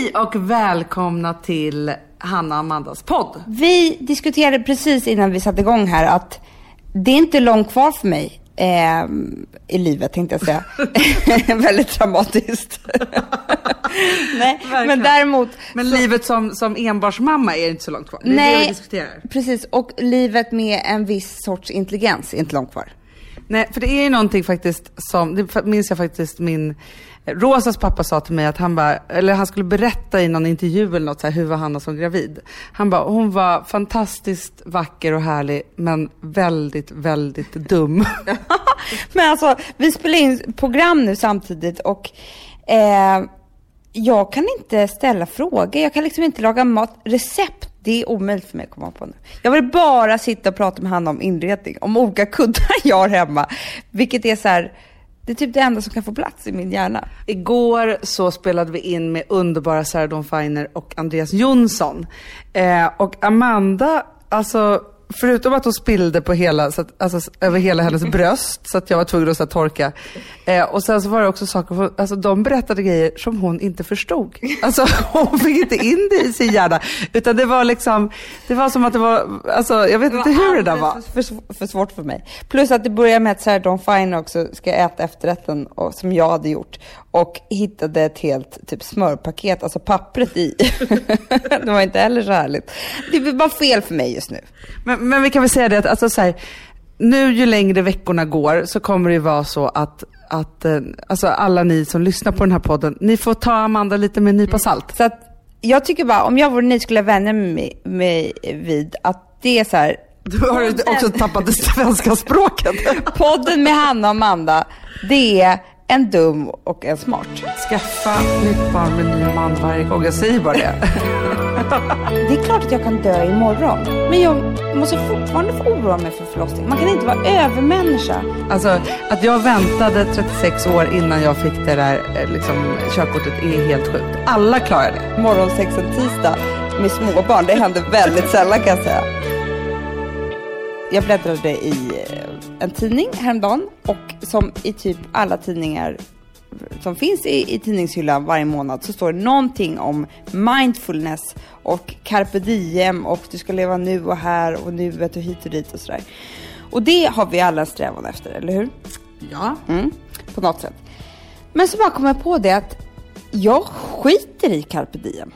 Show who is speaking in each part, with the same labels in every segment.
Speaker 1: Hej och välkomna till Hanna och Amandas podd.
Speaker 2: Vi diskuterade precis innan vi satte igång här att det är inte långt kvar för mig eh, i livet tänkte jag säga. Väldigt dramatiskt. nej, men däremot.
Speaker 1: Men så, livet som, som enbarnsmamma är inte så långt kvar. Det är
Speaker 2: nej,
Speaker 1: det vi diskuterar.
Speaker 2: precis. Och livet med en viss sorts intelligens är inte långt kvar.
Speaker 1: Nej, för det är ju någonting faktiskt som, det minns jag faktiskt min Rosas pappa sa till mig att han bara, eller han skulle berätta i någon intervju eller något så här, hur var Hanna som gravid? Han bara, hon var fantastiskt vacker och härlig men väldigt, väldigt dum.
Speaker 2: men alltså, vi spelar in program nu samtidigt och eh, jag kan inte ställa frågor. Jag kan liksom inte laga mat. Recept, det är omöjligt för mig att komma på nu. Jag vill bara sitta och prata med Hanna om inredning, om olika kuddar jag har hemma. Vilket är så här, det är typ det enda som kan få plats i min hjärna.
Speaker 1: Igår så spelade vi in med underbara Sarah Dawn Finer och Andreas Jonsson. Eh, och Amanda, alltså förutom att hon spillde på hela, så att, alltså, över hela hennes bröst så att jag var tvungen att så att, torka. Eh, och sen så var det också saker, alltså de berättade grejer som hon inte förstod. Alltså hon fick inte in det i sin hjärna. Utan det var liksom, det var som att det var, alltså jag vet inte hur det där var.
Speaker 2: För, för, för svårt för mig. Plus att det börjar med att Sarah Dawn Finer också ska äta efterrätten och, som jag hade gjort. Och hittade ett helt typ smörpaket, alltså pappret i. det var inte heller så härligt. Det var fel för mig just nu.
Speaker 1: Men, men vi kan väl säga det att alltså, så här, nu ju längre veckorna går så kommer det vara så att att eh, alltså alla ni som lyssnar på den här podden, ni får ta Amanda lite med en nypa salt.
Speaker 2: Så att jag tycker bara, om jag vore ni skulle vänja mig, mig vid att det är så här.
Speaker 1: Du har också tappat det svenska språket.
Speaker 2: podden med Hanna och Amanda, det är en dum och en smart.
Speaker 1: Skaffa nytt barn med ny man varje gång. Jag säger bara det.
Speaker 2: det är klart att jag kan dö imorgon. Men jag måste fortfarande få oroa mig för förlossning. Man kan inte vara övermänniska.
Speaker 1: Alltså, att jag väntade 36 år innan jag fick det där eh, liksom, körkortet är helt sjukt. Alla klarar det.
Speaker 2: Morgonsex en tisdag med småbarn, det händer väldigt sällan kan jag säga. Jag bläddrade i eh, en tidning häromdagen och som i typ alla tidningar som finns i, i tidningshyllan varje månad så står det någonting om mindfulness och carpe diem och du ska leva nu och här och nuet och hit och dit och sådär. Och det har vi alla strävan efter, eller hur?
Speaker 1: Ja.
Speaker 2: Mm, på något sätt. Men så bara kom jag på det att jag skiter i carpe diem.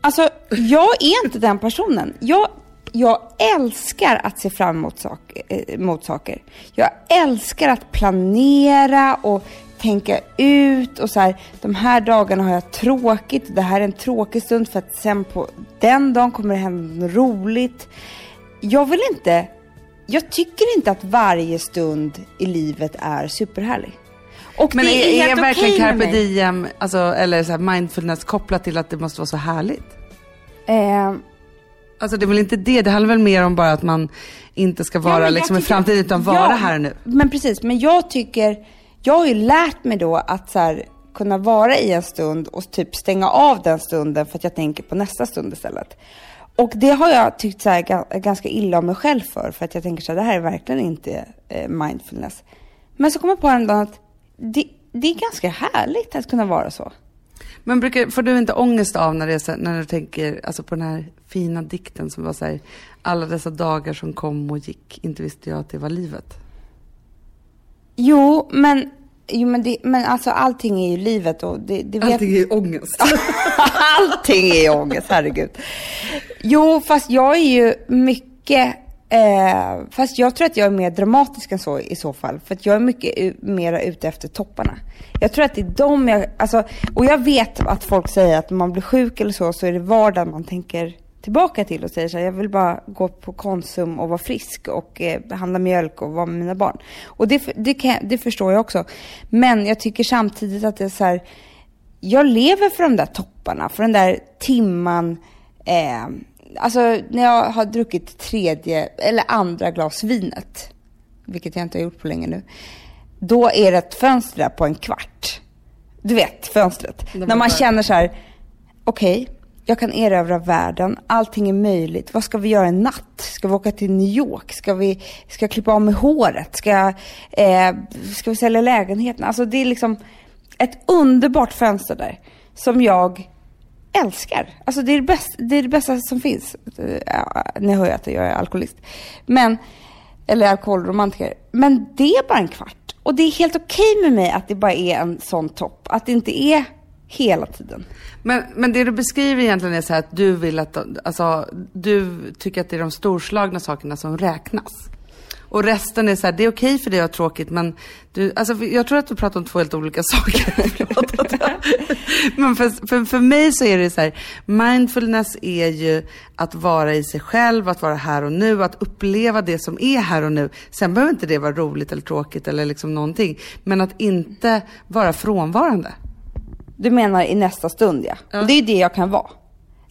Speaker 2: Alltså, jag är inte den personen. Jag jag älskar att se fram emot sak, eh, saker. Jag älskar att planera och tänka ut och så här, de här dagarna har jag tråkigt, det här är en tråkig stund för att sen på den dagen kommer det hända något roligt. Jag vill inte, jag tycker inte att varje stund i livet är superhärlig.
Speaker 1: Och Men är, är, är verkligen carpe diem, alltså, eller så mindfulness kopplat till att det måste vara så härligt?
Speaker 2: Eh,
Speaker 1: Alltså det är väl inte det, det handlar väl mer om bara att man inte ska vara ja, liksom tycker, i framtiden utan vara ja, här nu.
Speaker 2: Men precis, men jag tycker, jag har ju lärt mig då att så här, kunna vara i en stund och typ stänga av den stunden för att jag tänker på nästa stund istället. Och det har jag tyckt så här, ganska illa om mig själv för, för att jag tänker så här, det här är verkligen inte eh, mindfulness. Men så kom jag på en dag att det, det är ganska härligt att kunna vara så.
Speaker 1: Men brukar, får du inte ångest av när, det är så, när du tänker alltså på den här fina dikten som var så här, alla dessa dagar som kom och gick, inte visste jag att det var livet?
Speaker 2: Jo, men, jo, men, det, men alltså allting är ju livet och det, det
Speaker 1: vet... Allting är ju ångest.
Speaker 2: allting är ju ångest, herregud. Jo, fast jag är ju mycket Eh, fast jag tror att jag är mer dramatisk än så i så fall. För att jag är mycket mer ute efter topparna. Jag tror att det är de jag, alltså, och jag vet att folk säger att när man blir sjuk eller så, så är det vardagen man tänker tillbaka till och säger så här, jag vill bara gå på Konsum och vara frisk och eh, handla mjölk och vara med mina barn. Och det, det, kan, det förstår jag också. Men jag tycker samtidigt att det är så här, jag lever för de där topparna, för den där timman, eh, alltså när jag har druckit tredje eller andra glas vinet, vilket jag inte har gjort på länge nu, då är det ett fönster där på en kvart. Du vet, fönstret. När man känner så här, okej, okay, jag kan erövra världen, allting är möjligt. Vad ska vi göra i natt? Ska vi åka till New York? Ska vi ska jag klippa av med håret? Ska, eh, ska vi sälja lägenheten? Alltså det är liksom ett underbart fönster där som jag älskar. Alltså det är det, bästa, det är det bästa som finns. Eh, ja, ni hör ju att jag är alkoholist. Men, eller alkoholromantiker. Men det är bara en kvart. Och det är helt okej med mig att det bara är en sån topp. Att det inte är hela tiden.
Speaker 1: Men, men det du beskriver egentligen är så här att du vill att, alltså, du tycker att det är de storslagna sakerna som räknas. Och resten är så här, det är okej för dig att ha tråkigt men du, alltså jag tror att du pratar om två helt olika saker. men för, för, för mig så är det så här, mindfulness är ju att vara i sig själv, att vara här och nu, att uppleva det som är här och nu. Sen behöver inte det vara roligt eller tråkigt eller liksom någonting. Men att inte vara frånvarande.
Speaker 2: Du menar i nästa stund ja. ja. Det är det jag kan vara.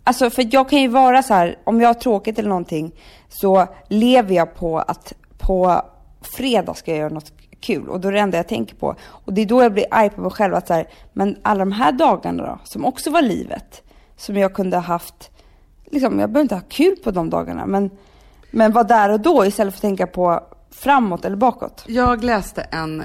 Speaker 2: Alltså för jag kan ju vara så här, om jag har tråkigt eller någonting så lever jag på att på fredag ska jag göra något kul och då är det enda jag tänker på. Och det är då jag blir arg på mig själv att så här, men alla de här dagarna då, som också var livet, som jag kunde ha haft, liksom, jag behöver inte ha kul på de dagarna, men, men var där och då istället för att tänka på framåt eller bakåt.
Speaker 1: Jag läste en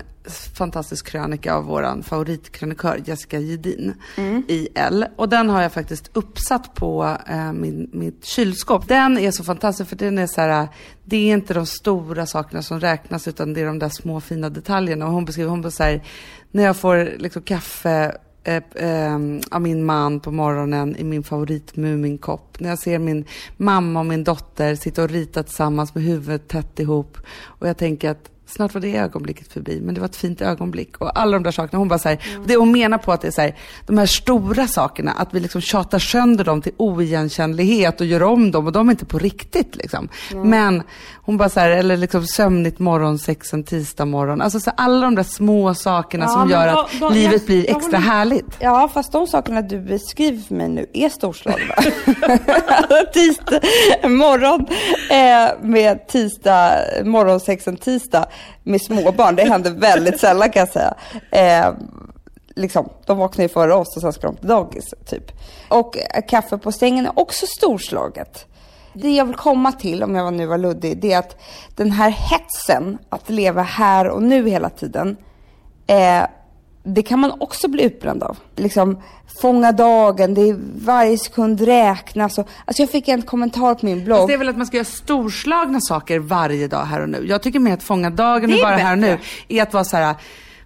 Speaker 1: fantastisk krönika av vår favoritkrönikör Jessica Gedin mm. i L. Och den har jag faktiskt uppsatt på eh, min, mitt kylskåp. Den är så fantastisk för den är så här, det är inte de stora sakerna som räknas utan det är de där små fina detaljerna. Och hon beskriver, hon så här, när jag får liksom kaffe eh, eh, av min man på morgonen i min favorit Muminkopp. När jag ser min mamma och min dotter sitta och rita tillsammans med huvudet tätt ihop. Och jag tänker att snart var det ögonblicket förbi, men det var ett fint ögonblick. Och alla de där sakerna. Hon bara så här, mm. det hon menar på att det är så här, de här stora sakerna, att vi liksom tjatar sönder dem till oigenkännlighet och gör om dem och de är inte på riktigt liksom. Mm. Men hon bara så här, eller liksom sömnigt morgonsex en tisdag morgon. Alltså så alla de där små sakerna ja, som gör att då, livet jag, blir extra jag, härligt.
Speaker 2: Ja, fast de sakerna du beskriver för mig nu är storslagna. tisdag morgon eh, med tisdag, morgonsex en tisdag med småbarn. Det händer väldigt sällan kan jag säga. Eh, liksom, de vaknar ju före oss och sen ska de till dagis, typ. Och eh, kaffe på sängen är också storslaget. Det jag vill komma till, om jag nu var luddig, det är att den här hetsen att leva här och nu hela tiden, eh, det kan man också bli utbränd av. Liksom, fånga dagen, det är varje sekund räknas. Och, alltså jag fick en kommentar på min blogg. Fast
Speaker 1: det är väl att man ska göra storslagna saker varje dag här och nu. Jag tycker mer att fånga dagen och vara här och nu är att vara så här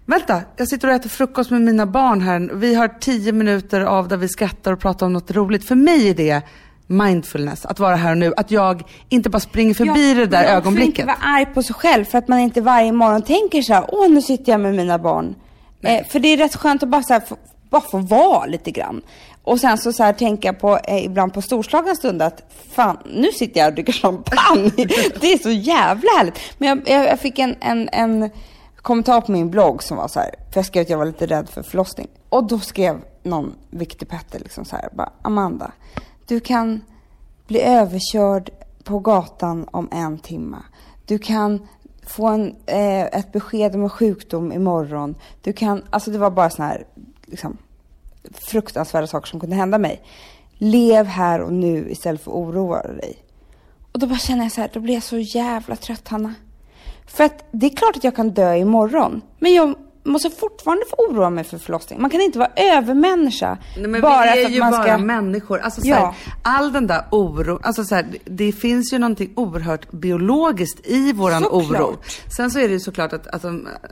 Speaker 1: Vänta, jag sitter och äter frukost med mina barn här. Vi har tio minuter av där vi skrattar och pratar om något roligt. För mig är det mindfulness, att vara här och nu. Att jag inte bara springer förbi ja, det där ögonblicket.
Speaker 2: Man vara arg på sig själv för att man inte varje morgon tänker så här, åh nu sitter jag med mina barn. Eh, för det är rätt skönt att bara, så här, få, bara få vara lite grann. Och sen så, så här, tänker jag på, eh, ibland på storslagna stunder att fan, nu sitter jag och dricker champagne. det är så jävla härligt. Men jag, jag, jag fick en, en, en kommentar på min blogg som var så här, för jag skrev att jag var lite rädd för förlossning. Och då skrev någon viktig Petter liksom så här, bara, Amanda, du kan bli överkörd på gatan om en timme. Du kan få en, eh, ett besked om en sjukdom imorgon. Du kan, alltså det var bara såna här liksom, fruktansvärda saker som kunde hända mig. Lev här och nu istället för att oroa dig. Och då bara känner jag så här, då blir jag så jävla trött Hanna. För att det är klart att jag kan dö imorgon. Men jag måste fortfarande få oroa mig för förlossning. Man kan inte vara övermänniska.
Speaker 1: Nej, bara vi är ju man ska... bara människor. Alltså, ja. här, all den där oron, alltså, så här, det finns ju någonting oerhört biologiskt i våran såklart. oro. Sen så är det ju såklart att, att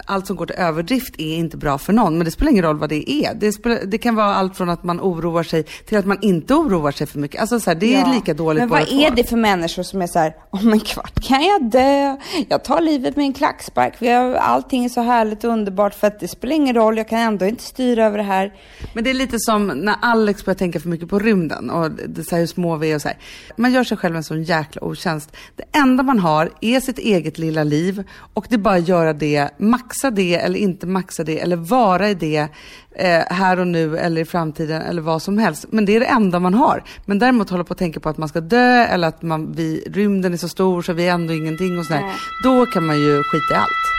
Speaker 1: allt som går till överdrift är inte bra för någon. Men det spelar ingen roll vad det är. Det, spelar, det kan vara allt från att man oroar sig till att man inte oroar sig för mycket. Alltså, så här, det är ja. lika dåligt
Speaker 2: Men vad är det för människor som är så här, om en kvart kan jag dö, jag tar livet med en klackspark, allting är så härligt och underbart för att det spelar ingen roll, jag kan ändå inte styra över det här.
Speaker 1: Men det är lite som när Alex börjar tänka för mycket på rymden och det, så här, hur små vi är och så här. Man gör sig själv en sån jäkla otjänst. Det enda man har är sitt eget lilla liv och det är bara att göra det, maxa det eller inte maxa det eller vara i det eh, här och nu eller i framtiden eller vad som helst. Men det är det enda man har. Men däremot hålla på att tänka på att man ska dö eller att man, vi, rymden är så stor så vi är ändå ingenting och sådär. Då kan man ju skita i allt.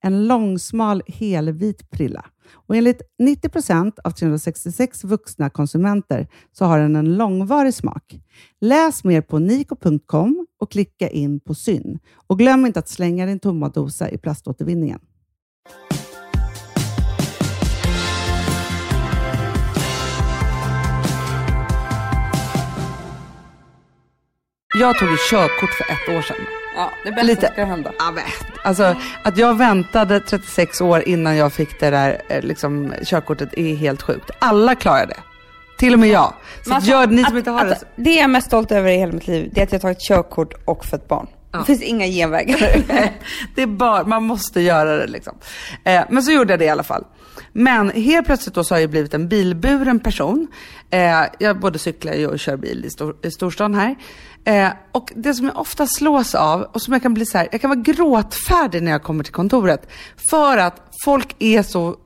Speaker 3: En långsmal helvit prilla. Och enligt 90 procent av 366 vuxna konsumenter så har den en långvarig smak. Läs mer på niko.com och klicka in på Syn. Och glöm inte att slänga din tomma dosa i plaståtervinningen.
Speaker 1: Jag tog ett körkort för ett år sedan.
Speaker 2: Ja, det
Speaker 1: bästa Lite.
Speaker 2: ska hända.
Speaker 1: Ja, alltså, att jag väntade 36 år innan jag fick det där eh, liksom, körkortet är helt sjukt. Alla klarar det. Till och med jag. Så
Speaker 2: Men
Speaker 1: gör, ni som
Speaker 2: att-
Speaker 1: inte har det.
Speaker 2: att- det jag är mest stolt över i hela mitt liv, det är att jag tagit körkort och fött barn. Det finns inga genvägar.
Speaker 1: det är bara, man måste göra det liksom. Eh, men så gjorde jag det i alla fall. Men helt plötsligt då så har jag blivit en bilburen person. Eh, jag både cyklar och kör bil i, stor, i storstan här. Eh, och det som jag ofta slås av och som jag kan bli så här, jag kan vara gråtfärdig när jag kommer till kontoret. För att folk är så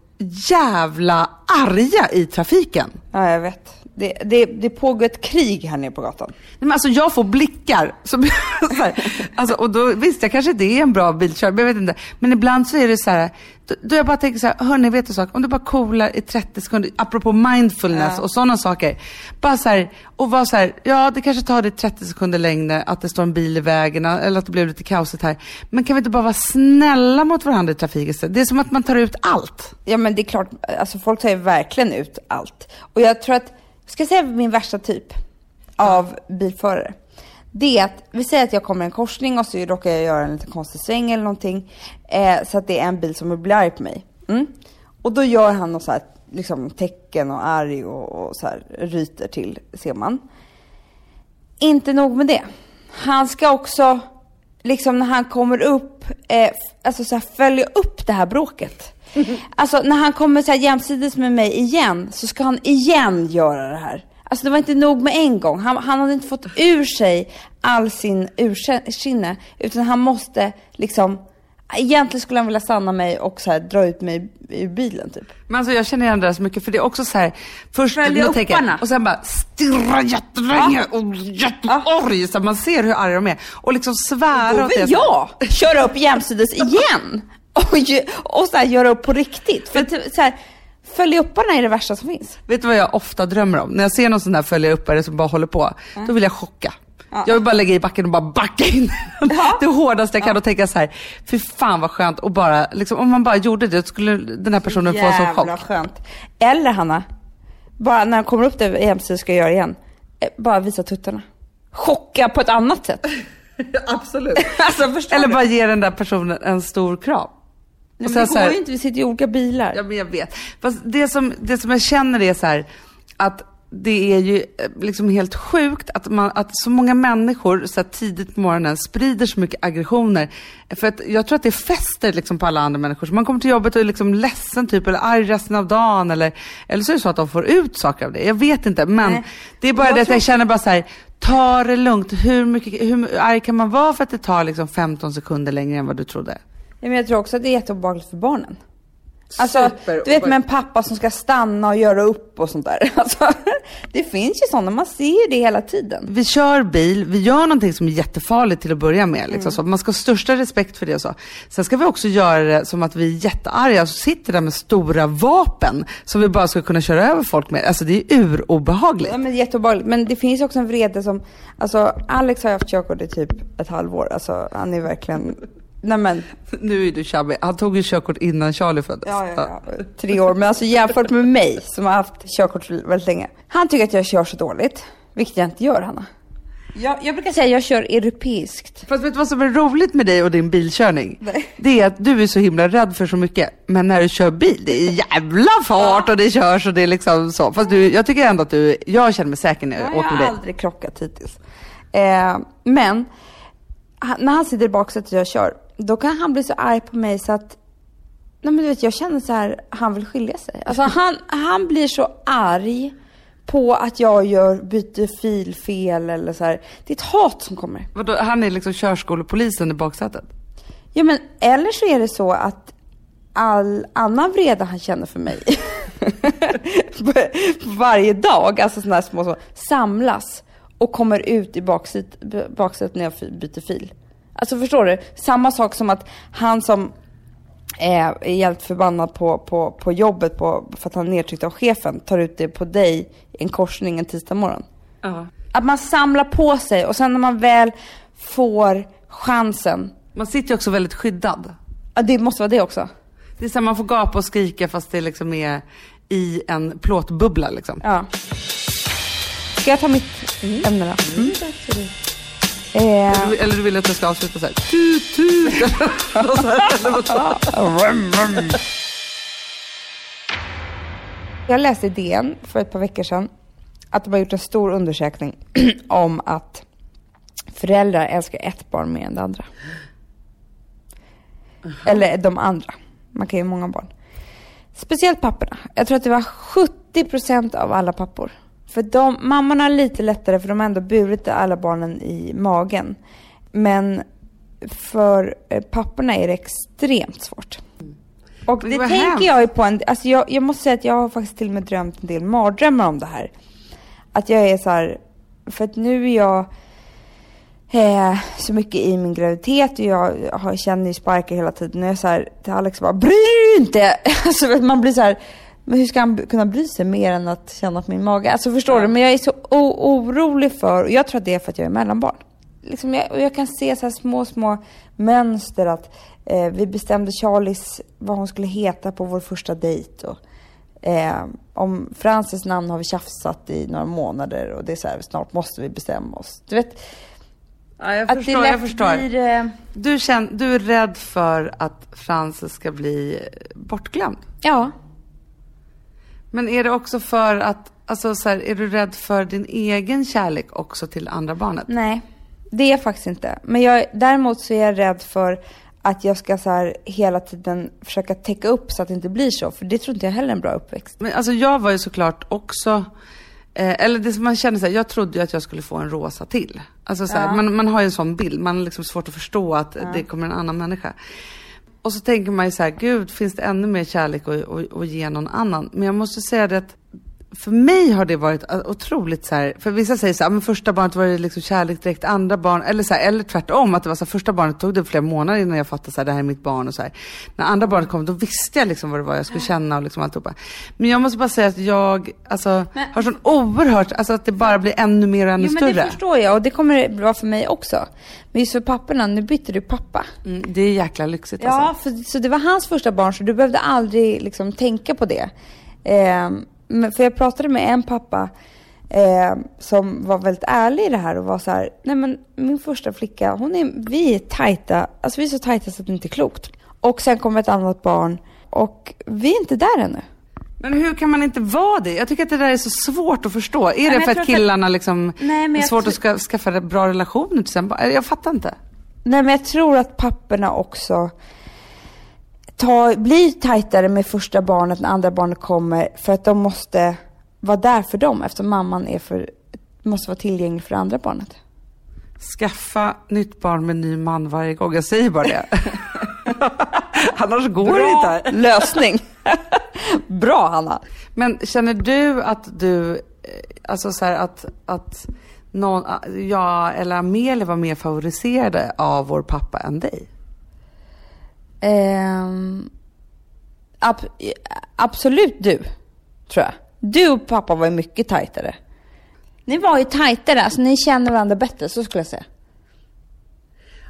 Speaker 1: jävla arga i trafiken.
Speaker 2: ja, jag vet. Det, det, det pågår ett krig här nere på gatan.
Speaker 1: Nej, men alltså jag får blickar. Som, så här, alltså, och då, visst, jag kanske inte är en bra bilkörare, men jag vet inte. Men ibland så är det så här, då, då jag bara tänker så här, hörni, vet du sak? Om du bara coolar i 30 sekunder, apropå mindfulness och sådana saker. Bara så här, och vara så här, ja det kanske tar dig 30 sekunder längre att det står en bil i vägen eller att det blev lite kaosigt här. Men kan vi inte bara vara snälla mot varandra i trafiken? Det är som att man tar ut allt.
Speaker 2: Ja men det är klart, alltså folk tar ju verkligen ut allt. Och jag tror att, ska jag säga min värsta typ av bilförare? Det är att, vi säger att jag kommer i en korsning och så råkar jag göra en liten konstig sväng eller någonting. Eh, så att det är en bil som blir arg på mig. Mm. Och då gör han något så här, liksom tecken och arg och, och så här ryter till, ser man. Inte nog med det. Han ska också, liksom när han kommer upp, eh, alltså så här, följa upp det här bråket. Alltså när han kommer så här jämsides med mig igen så ska han igen göra det här. Alltså det var inte nog med en gång. Han, han hade inte fått ur sig all sin ursinne. Utan han måste liksom, egentligen skulle han vilja stanna mig och så här, dra ut mig ur bilen typ.
Speaker 1: Men alltså jag känner igen det där så mycket för det är också så här, först då tänker jag-
Speaker 2: upparna.
Speaker 1: och sen bara stirra jättelänge och jättearg så man ser hur arga de är. Och liksom svära
Speaker 2: Då
Speaker 1: åt det.
Speaker 2: vill jag köra upp jämsides igen. Och, och så här, göra upp på riktigt. För att, så här, följa upparna är det värsta som finns.
Speaker 1: Vet du vad jag ofta drömmer om? När jag ser någon sån där följa uppare som bara håller på, då vill jag chocka. Jag vill bara lägga i backen och bara backa in det hårdaste jag kan och tänka så här, fy fan vad skönt och bara, liksom, om man bara gjorde det, skulle den här personen få en sån
Speaker 2: Jävla
Speaker 1: chock.
Speaker 2: skönt. Eller Hanna, bara när han kommer upp där jämsides ska jag göra igen. eh, Bara visa tuttarna. Chocka på ett annat sätt.
Speaker 1: Absolut.
Speaker 2: alltså
Speaker 1: Eller bara ge den där personen en stor kram.
Speaker 2: Nej, men det går
Speaker 1: här-
Speaker 2: ju inte, vi sitter i olika bilar.
Speaker 1: Ja men jag vet. Fast det som, det som jag känner är så här, att det är ju eh, liksom helt sjukt att, man, att så många människor så här tidigt på morgonen sprider så mycket aggressioner. För att jag tror att det fäster liksom på alla andra människor. Så man kommer till jobbet och är liksom ledsen typ, eller arg resten av dagen. Eller, eller så är det så att de får ut saker av det. Jag vet inte. Men
Speaker 2: Nej.
Speaker 1: det är bara
Speaker 2: Jag
Speaker 1: det att jag känner bara så här, ta det lugnt. Hur, mycket, hur arg kan man vara för att det tar liksom 15 sekunder längre än vad du trodde?
Speaker 2: Ja, men jag tror också att det är jätteobehagligt för barnen. Alltså,
Speaker 1: Super
Speaker 2: du vet med en pappa som ska stanna och göra upp och sånt där. Alltså, det finns ju sådana, man ser ju det hela tiden.
Speaker 1: Vi kör bil, vi gör någonting som är jättefarligt till att börja med. Liksom,
Speaker 2: Mm.
Speaker 1: så. Man ska ha största respekt för det och så. Sen ska vi också göra det som att vi är jättearga och sitter där med stora vapen som vi bara ska kunna köra över folk med. Alltså det är urobehagligt.
Speaker 2: Ja, men jätteobehagligt. Men det finns också en vrede som, alltså Alex har haft körkort i typ ett halvår. Alltså han är verkligen, nej men,
Speaker 1: Nu är du chubby. Han tog ju körkort innan Charlie föddes.
Speaker 2: ja, ja, ja, tre år. Men alltså jämfört med mig som har haft körkort väldigt länge. Han tycker att jag kör så dåligt, vilket jag inte gör Hanna. Jag, jag brukar säga att jag kör europeiskt.
Speaker 1: Fast vet du vad som är roligt med dig och din bilkörning?
Speaker 2: Nej.
Speaker 1: Det är att du är så himla rädd för så mycket. Men när du kör bil, det är jävla fart och det körs och det är liksom så. Fast du, jag tycker ändå att du, jag känner mig säker när jag
Speaker 2: Jag
Speaker 1: åker med
Speaker 2: har
Speaker 1: dig.
Speaker 2: aldrig krockat hittills. Eh, men han, när han sitter i baksätet och jag kör, då kan han bli så arg på mig så att Nej men du vet, jag känner så här, han vill skilja sig. Alltså han, han blir så arg på att jag gör, byter fil fel eller så här. Det är ett hat som kommer.
Speaker 1: Vadå, han är liksom körskolepolisen i baksätet?
Speaker 2: Ja men eller så är det så att all annan vrede han känner för mig varje dag, alltså sådana här små, små samlas och kommer ut i baksätet, när jag byter fil. Alltså förstår du? Samma sak som att han som är, är helt förbannad på, på, på jobbet på, för att han är nedtryckt av chefen tar ut det på dig i en korsning en tisdag morgon.
Speaker 1: Ja.
Speaker 2: Att man samlar på sig och sen när man väl får chansen,
Speaker 1: Man sitter ju också väldigt skyddad.
Speaker 2: ja, det måste vara det också.
Speaker 1: Det är så här, man får gapa och skrika fast det liksom är i en plåtbubbla liksom.
Speaker 2: Ja. Ska jag ta mitt ämne då? Mm. Eh,
Speaker 1: Eller, du vill att jag ska avsluta så här, tut tut. eller så här, eller vad?
Speaker 2: jag läste i DN för ett par veckor sedan att de har gjort en stor undersökning om att föräldrar älskar ett barn mer än det andra. Eller de andra. Man kan ju ha många barn. Speciellt papporna. Jag tror att det var 70% av alla pappor. För de, mammorna har lite lättare för de har ändå burit alla barnen i magen. Men för eh, papporna är det extremt svårt. Och
Speaker 1: Men
Speaker 2: det tänker
Speaker 1: hemskt.
Speaker 2: jag ju på en, alltså jag, jag måste säga att jag har faktiskt till och med drömt en del mardrömmar om det här. Att jag är så här, för att nu är jag eh, så mycket i min graviditet och jag har, känner ju sparkar hela tiden. Och jag är så här till Alex bara, bry dig inte! Alltså man blir så här, men hur ska han kunna bry sig mer än att känna på min mage? Alltså förstår du? Men jag är så orolig för, och jag tror att det är för att jag är mellanbarn. Liksom jag, och jag kan se så här små, små mönster att eh, vi bestämde Charlies vad hon skulle heta på vår första dejt. Och, eh, om Frances namn har vi tjafsat i några månader och det är så här, snart måste vi bestämma oss. Du vet,
Speaker 1: Ja, jag
Speaker 2: att
Speaker 1: förstår,
Speaker 2: det lätt
Speaker 1: jag förstår.
Speaker 2: blir... Eh,
Speaker 1: Du, känner, du är rädd för att Frances ska bli bortglömd.
Speaker 2: ja.
Speaker 1: Men är det också för att, alltså så här, är du rädd för din egen kärlek också till andra barnet?
Speaker 2: Nej, det är jag faktiskt inte. Men jag, däremot så är jag rädd för att jag ska så här hela tiden försöka täcka upp så att det inte blir så. För det tror inte jag heller är en bra uppväxt.
Speaker 1: Men alltså jag var ju såklart också, eh, eller det som man känner så här, jag trodde ju att jag skulle få en rosa till. Alltså så här, man, man har ju en sån bild, man har liksom svårt att förstå att det kommer en annan människa. Och så tänker man ju så här, gud finns det ännu mer kärlek att, att, att ge någon annan? Men jag måste säga det att för mig har det varit eh, otroligt så här, för vissa säger så här, men första barnet var det liksom kärlek direkt, andra barn, eller så här, eller tvärtom, att det var så här, första barnet tog det flera månader innan jag fattade så här, det här är mitt barn och så här. När andra barnet kom, då visste jag liksom vad det var jag skulle känna och liksom alltihopa. Men jag måste bara säga att jag, alltså, har sån oerhört, alltså att det bara blir ännu mer och ännu
Speaker 2: Jo men
Speaker 1: större.
Speaker 2: det förstår jag och det kommer vara för mig också. Men just för papporna, nu bytte du pappa.
Speaker 1: Mm, det är jäkla lyxigt alltså.
Speaker 2: Ja, för, så det var hans första barn så du behövde aldrig liksom tänka på det. Men för jag pratade med en pappa eh, som var väldigt ärlig i det här och var så här, nej men min första flicka, hon är, vi är tajta, alltså vi är så tajta så att det inte är klokt. Och sen kommer ett annat barn och vi är inte där ännu.
Speaker 1: Men hur kan man inte vara det? Jag tycker att det där är så svårt att förstå. Är
Speaker 2: men
Speaker 1: det för att
Speaker 2: att-
Speaker 1: killarna liksom,
Speaker 2: Nej, men
Speaker 1: är svårt att ska, skaffa bra relationer till barn? Jag fattar inte.
Speaker 2: Nej men jag tror att papporna också tar, blir tajtare med första barnet när andra barnet kommer för att de måste vara där för dem eftersom mamman är för, måste vara tillgänglig för andra barnet.
Speaker 1: Skaffa nytt barn med ny man varje gång. Jag säger bara det. Annars går det inte.
Speaker 2: lösning. Bra Hanna!
Speaker 1: Men känner du att du, eh, alltså så här att, att någon, jag eller Amelia var mer favoriserade av vår pappa än dig?
Speaker 2: Ehm, ab- absolut du, tror jag. Du och pappa var ju mycket tajtare. Ni var ju tajtare, alltså ni känner varandra bättre, så skulle jag säga.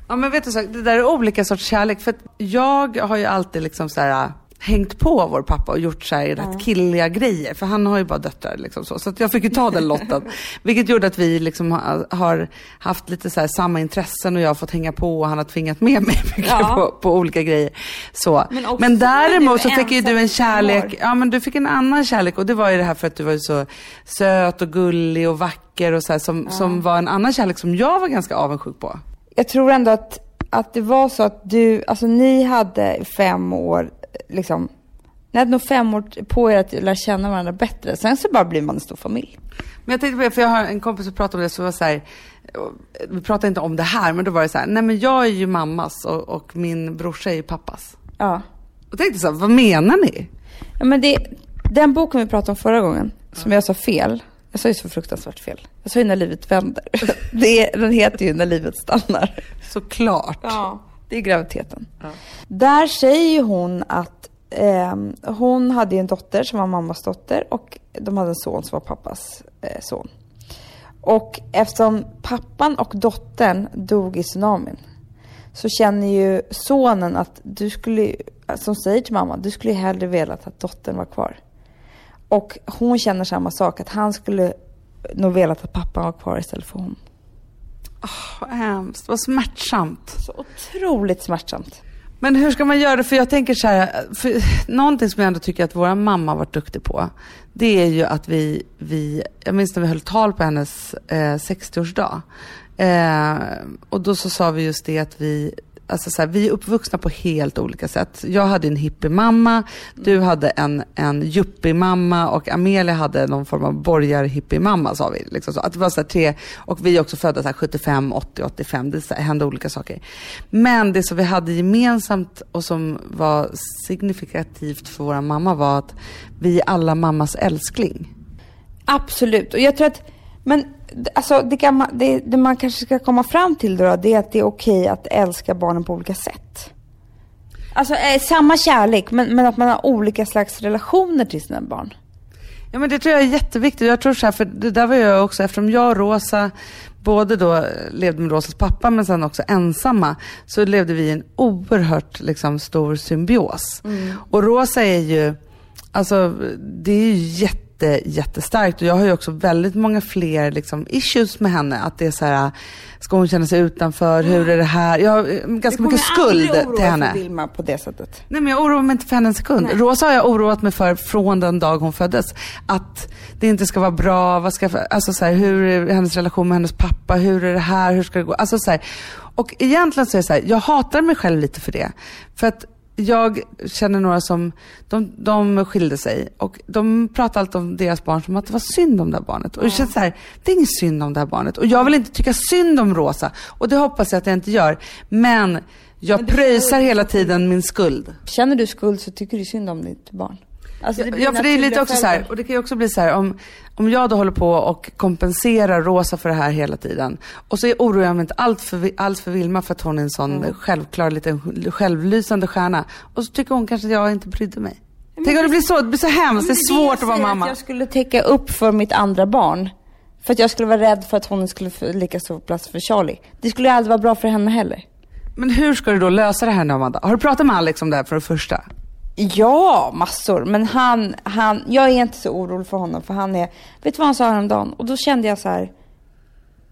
Speaker 1: Ja men vet du, så, det där är olika sorts kärlek. För att jag har ju alltid liksom så här hängt på vår pappa och gjort så här rätt killiga grejer. För han har ju bara döttrar liksom så. Så jag fick ju ta den lotten. vilket gjorde att vi liksom har, har haft lite så samma intressen och jag har fått hänga på och han har tvingat med mig mycket
Speaker 2: Ja.
Speaker 1: på, på olika grejer. Så.
Speaker 2: Men
Speaker 1: Men däremot så fick ju du en kärlek.
Speaker 2: år.
Speaker 1: Ja men du fick en annan kärlek och det var ju det här för att du var ju så söt och gullig och vacker och så här, som, som var en annan kärlek som jag var ganska avundsjuk på.
Speaker 2: Jag tror ändå att, att det var så att du, alltså ni hade fem år, liksom, ni hade nog fem år på er att lära känna varandra bättre. Sen så bara blir man en stor familj.
Speaker 1: Men jag tänkte på det, för jag har en kompis som pratade om det, så var så här, vi pratade inte om det här, men då var det så här, nej men jag är ju mammas och, och min brorsa är ju pappas.
Speaker 2: Ja.
Speaker 1: Och tänkte så här, vad menar ni?
Speaker 2: ja men det, den boken vi pratade om förra gången, som jag sa fel. Jag sa ju så fruktansvärt fel. Jag sa ju När livet vänder. Det är, den heter ju När livet stannar.
Speaker 1: Såklart.
Speaker 2: Ja, det är graviditeten. Där säger hon att ehm, hon hade en dotter som var mammas dotter och de hade en son som var pappas eh, son. Och eftersom pappan och dottern dog i tsunamin så känner ju sonen att du skulle, som säger till mamma, du skulle ju hellre velat att dottern var kvar. Och hon känner samma sak, att han skulle nog velat att pappan var kvar istället för hon.
Speaker 1: Vad hemskt, vad smärtsamt.
Speaker 2: Så otroligt smärtsamt.
Speaker 1: Men hur ska man göra? För jag tänker så här, för någonting som jag ändå tycker att vår mamma har varit duktig på, det är ju att vi, vi jag minns när vi höll tal på hennes eh, 60-årsdag. Eh, och då så sa vi just det att vi, alltså så här, vi är uppvuxna på helt olika sätt. Jag hade en hippiemamma, du hade en, en yuppie-mamma och Amelia hade någon form av borgar-hippie-mamma sa vi. Liksom så. Att det var så här tre, och vi är också födda så här 75, 80, 85, det så här, hände olika saker. Men det som vi hade gemensamt och som var signifikativt för vår mamma var att vi är alla mammas älskling.
Speaker 2: Absolut. Och jag tror att, men alltså, det, kan man, det, det man kanske ska komma fram till då, det är att det är okej att älska barnen på olika sätt. Alltså eh, samma kärlek, men, men att man har olika slags relationer till sina barn.
Speaker 1: Ja men det tror jag är jätteviktigt. Jag tror så här, för det där var jag också, eftersom jag och Rosa både då levde med Rosas pappa men sen också ensamma, så levde vi i en oerhört liksom, stor symbios. Och Rosa är ju, alltså det är ju jätte jättestarkt och jag har ju också väldigt många fler liksom, issues med henne. Att det är så här, ska hon känna sig utanför, hur är det här? Jag har eh, ganska mycket skuld till henne.
Speaker 2: för Vilma på det sättet.
Speaker 1: Nej men jag oroar mig inte för henne en sekund. Rosa har jag oroat mig för från den dag hon föddes. Att det inte ska vara bra, vad ska, alltså så här, hur är hennes relation med hennes pappa, hur är det här, hur ska det gå? Alltså så här, och egentligen så är det så här, jag hatar mig själv lite för det. För att jag känner några som, de, de skilde sig och de pratar alltid om deras barn som att det var synd om det här barnet. Och det känns så här, det är inget synd om det här barnet. Och jag vill inte tycka synd om Rosa. Och det hoppas jag att jag inte gör. Men jag pröjsar hela tiden min skuld.
Speaker 2: Känner du skuld så tycker du synd om ditt barn. Alltså,
Speaker 1: Ja, för det är lite också så här, och det kan ju också bli så här om, om jag då håller på och kompenserar Rosa för det här hela tiden. Och så oroar jag mig inte allt för, alls för Vilma för att hon är en sån självklar liten självlysande stjärna. Och så tycker hon kanske att jag inte brydde mig. Tänk om det blir så, det blir så hemskt, det är
Speaker 2: Men
Speaker 1: svårt att
Speaker 2: jag
Speaker 1: vara mamma.
Speaker 2: Att jag skulle täcka upp för mitt andra barn. För att jag skulle vara rädd för att hon skulle lika stor plats för Charlie. Det skulle aldrig vara bra för henne heller.
Speaker 1: Men hur ska du då lösa det här nu Amanda? Har du pratat med Alex om det här för det första?
Speaker 2: Ja, massor. Men han, han, jag är inte så orolig för honom för han är, vet du vad han sa häromdagen? Och då kände jag så här,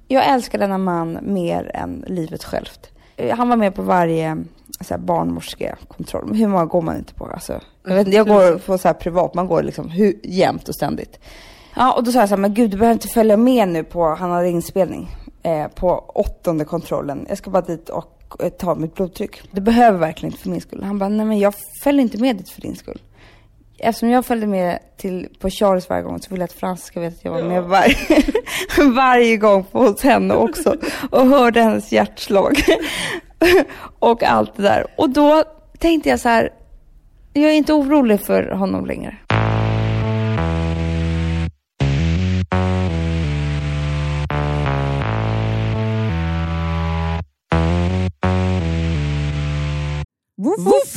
Speaker 2: jag älskar denna man mer än livet självt. Eh, han var med på varje så här, barnmorskekontroll. Hur många går man inte på? Alltså, jag, vet, jag går på så här privat, man går liksom hur, jämt och ständigt. Ja, och då sa jag så här, men gud du behöver inte följa med nu på, han hade inspelning, eh, på åttonde kontrollen. Jag ska bara dit och ta mitt blodtryck. Det behöver verkligen inte för min skull. Han bara, nej men jag följer inte med dit för din skull. Eftersom jag följde med till, på Charles varje gång så vill jag att Frans ska veta att jag var med varje, varje gång på, hos henne också. Och hörde hennes hjärtslag. och allt det där. Och då tänkte jag så här,
Speaker 4: Jag är inte orolig för honom längre.
Speaker 1: Woof, woof.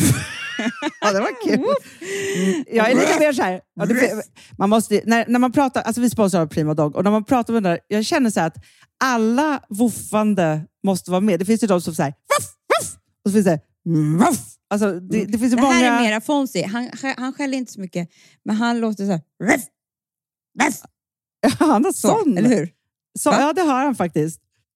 Speaker 1: ja, det var kul. Mm, jag är lite mer så här, ja, det, man måste, när, när man pratar, alltså vi sponsrar Prima Dog och när man pratar med den där, jag känner så att alla woofande måste vara med. Det finns ju de som säger woof, woof, och så finns det woof. Alltså, det, det finns ju
Speaker 5: Det
Speaker 1: många...
Speaker 5: här är mera Fonzie. Han, han skäller inte så mycket, men han låter så här. Ruff,
Speaker 1: Han har
Speaker 5: så,
Speaker 1: sån.
Speaker 5: eller hur?
Speaker 1: Så, ja, det har han faktiskt.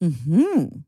Speaker 1: 嗯哼。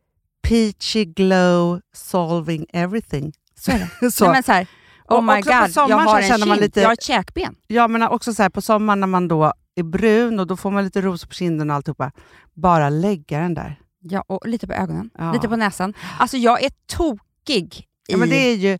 Speaker 1: peachy glow solving everything.
Speaker 2: Så är det.
Speaker 1: Så.
Speaker 2: Nej, men så här, oh my god, jag
Speaker 1: sommaren
Speaker 2: har en
Speaker 1: känner man
Speaker 2: kind,
Speaker 1: lite-
Speaker 2: jag har ett käkben.
Speaker 1: Ja, men också så här, på sommaren när man då är brun och då får man lite ros på kinden och alltihopa. Bara lägga den där.
Speaker 2: Ja, och lite på ögonen,
Speaker 1: Ja.
Speaker 2: lite på näsan. Alltså jag är tokig i...
Speaker 1: Ja, men det är ju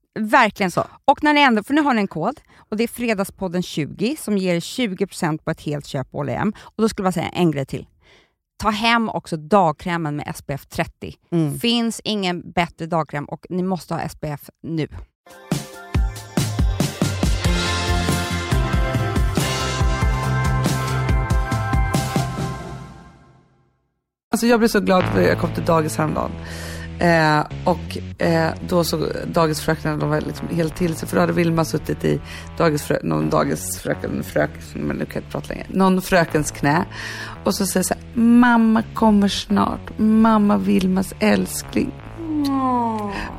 Speaker 2: Verkligen
Speaker 1: Så.
Speaker 2: Och när ni ändå, för nu har ni en kod och det är Fredagspodden 20 som ger 20% på ett helt köp på H&M. Och då skulle jag säga en grej till. Ta hem också dagkrämen med SPF 30.
Speaker 1: Mm.
Speaker 2: Finns ingen bättre dagkräm och ni måste ha SPF nu.
Speaker 4: Alltså jag blev så glad när jag kom till dagis häromdagen. Eh, och eh, då så dagisfröknarna, de var liksom helt till sig. För då hade Vilma suttit i dagisfrö, någon dagisfröken, frök, men nu kan jag inte prata längre. Någon frökens knä. Och så säger så här, mamma kommer snart. Mamma Vilmas älskling.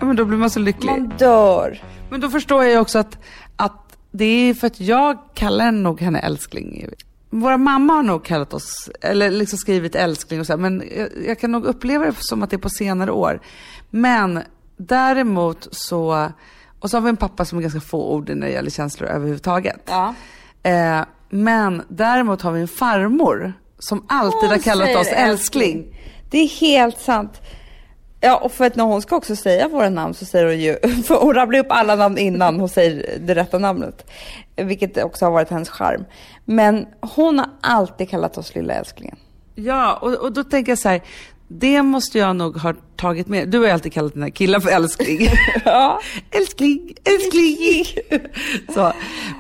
Speaker 4: Ja, men då blir man så lycklig.
Speaker 6: Man dör.
Speaker 4: Men då förstår jag också att, att det är för att jag kallar nog henne älskling. Våra mamma har nog kallat oss, eller liksom skrivit älskling och så här, men jag, jag kan nog uppleva det som att det är på senare år. Men däremot så, och så har vi en pappa som är ganska fåordig när det gäller känslor överhuvudtaget.
Speaker 6: Ja.
Speaker 4: Eh, men däremot har vi en farmor som alltid
Speaker 6: Hon
Speaker 4: har kallat oss älskling.
Speaker 6: Det är helt sant.
Speaker 2: Ja, och för att när hon ska också säga våra namn så säger hon ju, för hon rabblar upp alla namn innan hon säger det rätta namnet. Vilket också har varit hennes charm. Men hon har alltid kallat oss lilla älsklingen.
Speaker 1: Ja, och, och då tänker jag så här, det måste jag nog ha tagit med. Du har ju alltid kallat dina killar för älskling.
Speaker 2: Ja.
Speaker 1: älskling, älskling. så.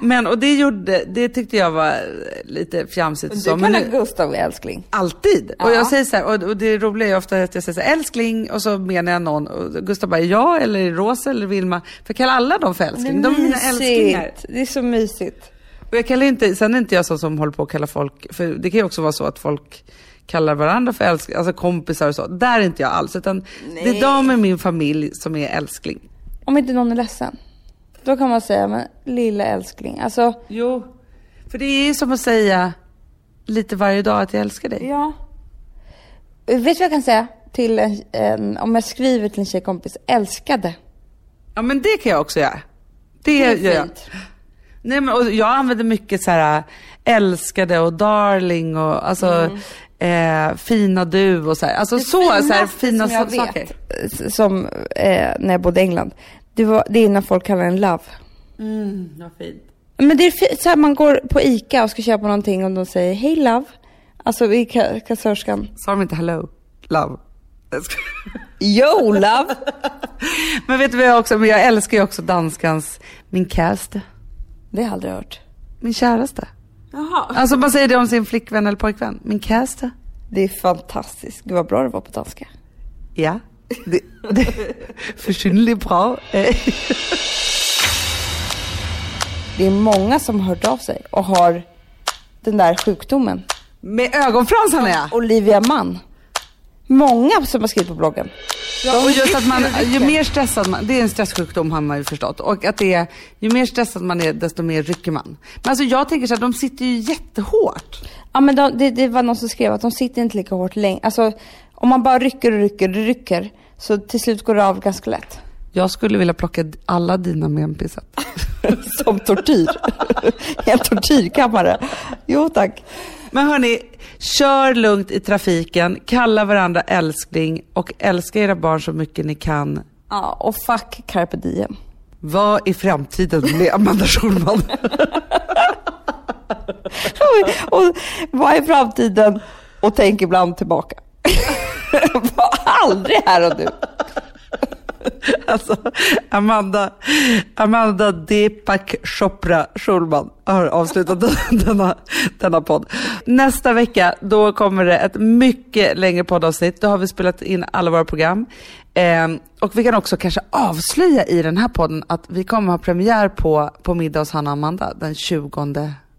Speaker 1: Men, och det gjorde, det tyckte jag var lite fjamsigt.
Speaker 2: Du
Speaker 1: så, men
Speaker 2: kallar
Speaker 1: nu-
Speaker 2: Gustav älskling.
Speaker 1: Alltid. Och
Speaker 2: Ja.
Speaker 1: jag säger så här, och, och det roliga är ofta att jag säger så här, älskling och så menar jag någon. Och Gustav bara, ja eller Rosa eller Vilma. För jag kallar alla dem för älskling. De är mina älsklingar.
Speaker 2: Det är så mysigt.
Speaker 1: Och jag kallar inte, sen är inte jag sån som håller på att kalla folk, för det kan ju också vara så att folk kallar varandra för älskling, alltså kompisar och så. Där är inte jag alls, utan det är de i min familj som är älskling.
Speaker 2: Om inte någon är ledsen. Då kan man säga, men lilla älskling. Alltså,
Speaker 1: Jo, för det är ju som att säga lite varje dag att jag älskar dig.
Speaker 2: ja. Vet du vad jag kan säga? Till en, en, om jag skriver till en tjejkompis, älskade.
Speaker 1: Ja men det kan jag också göra. Det,
Speaker 2: Det är
Speaker 1: gör jag.
Speaker 2: fint.
Speaker 1: Nej men och jag använder mycket så här älskade och darling och alltså eh, fina du och så här. Alltså så, så här fina
Speaker 2: som jag
Speaker 1: sa- saker.
Speaker 2: vet, som eh, när jag bodde i England. Det, var, det är när folk kallar en love.
Speaker 1: Mm, vad fint.
Speaker 2: Men det är så här, man går på ICA och ska köpa någonting och de säger hej love. Alltså i ka- kassörskan.
Speaker 1: Sa de inte hello, love?
Speaker 2: Yo love!
Speaker 1: Men vet du vad jag också, men jag älskar ju också danskans, min käraste,
Speaker 2: Det har jag aldrig hört.
Speaker 1: min käraste.
Speaker 2: Jaha.
Speaker 1: Alltså man säger det om sin flickvän eller pojkvän, min käraste.
Speaker 2: Det är fantastiskt. Gud vad bra det var på danska.
Speaker 1: Ja, det, det försynnerligt bra.
Speaker 2: Det är många som har hört av sig och har den där sjukdomen.
Speaker 1: Med ögonfransarna ja.
Speaker 2: Olivia Mann. Många som har skrivit på bloggen.
Speaker 1: Ja, och just att man, ju mer stressad man, det är en stresssjukdom har man ju förstått. Och att det är, ju mer stressad man är desto mer rycker man. Men alltså jag tänker så här, de sitter ju jättehårt.
Speaker 2: Ja men de, det, det var någon som skrev att de sitter inte lika hårt länge. Alltså om man bara rycker och rycker och rycker så till slut går det av ganska lätt.
Speaker 1: Jag skulle vilja plocka alla dina menpisar.
Speaker 2: Som tortyr. en tortyrkammare. Jo tack.
Speaker 1: Men hörni, kör lugnt i trafiken, kalla varandra älskling och älska era barn så mycket ni kan.
Speaker 2: Ja och fuck carpe diem.
Speaker 1: Vad är framtiden med Amanda Schulman?
Speaker 2: och vad är framtiden? Och tänk ibland tillbaka. Var aldrig här och nu.
Speaker 1: Alltså, Amanda, Amanda Deepak Chopra Schulman har avslutat denna, denna podd. Nästa vecka då kommer det ett mycket längre poddavsnitt. Då har vi spelat in alla våra program. Eh, och vi kan också kanske avslöja i den här podden att vi kommer ha premiär på, på middag hos Hanna och Amanda den 20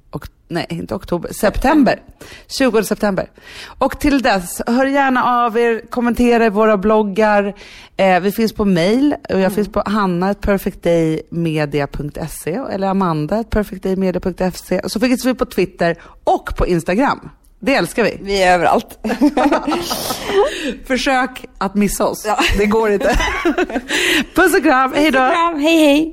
Speaker 1: och, nej, inte oktober, september. 20 september. Och till dess, hör gärna av er, kommentera i våra bloggar. Eh, vi finns på mail och jag finns på hanna.perfectdaymedia.se eller amanda.perfectdaymedia.se. Och så finns vi på Twitter och på Instagram. Det älskar vi.
Speaker 2: Vi är överallt.
Speaker 1: Försök att missa oss. Det går inte. Puss och kram, hej då.
Speaker 2: Hej hej.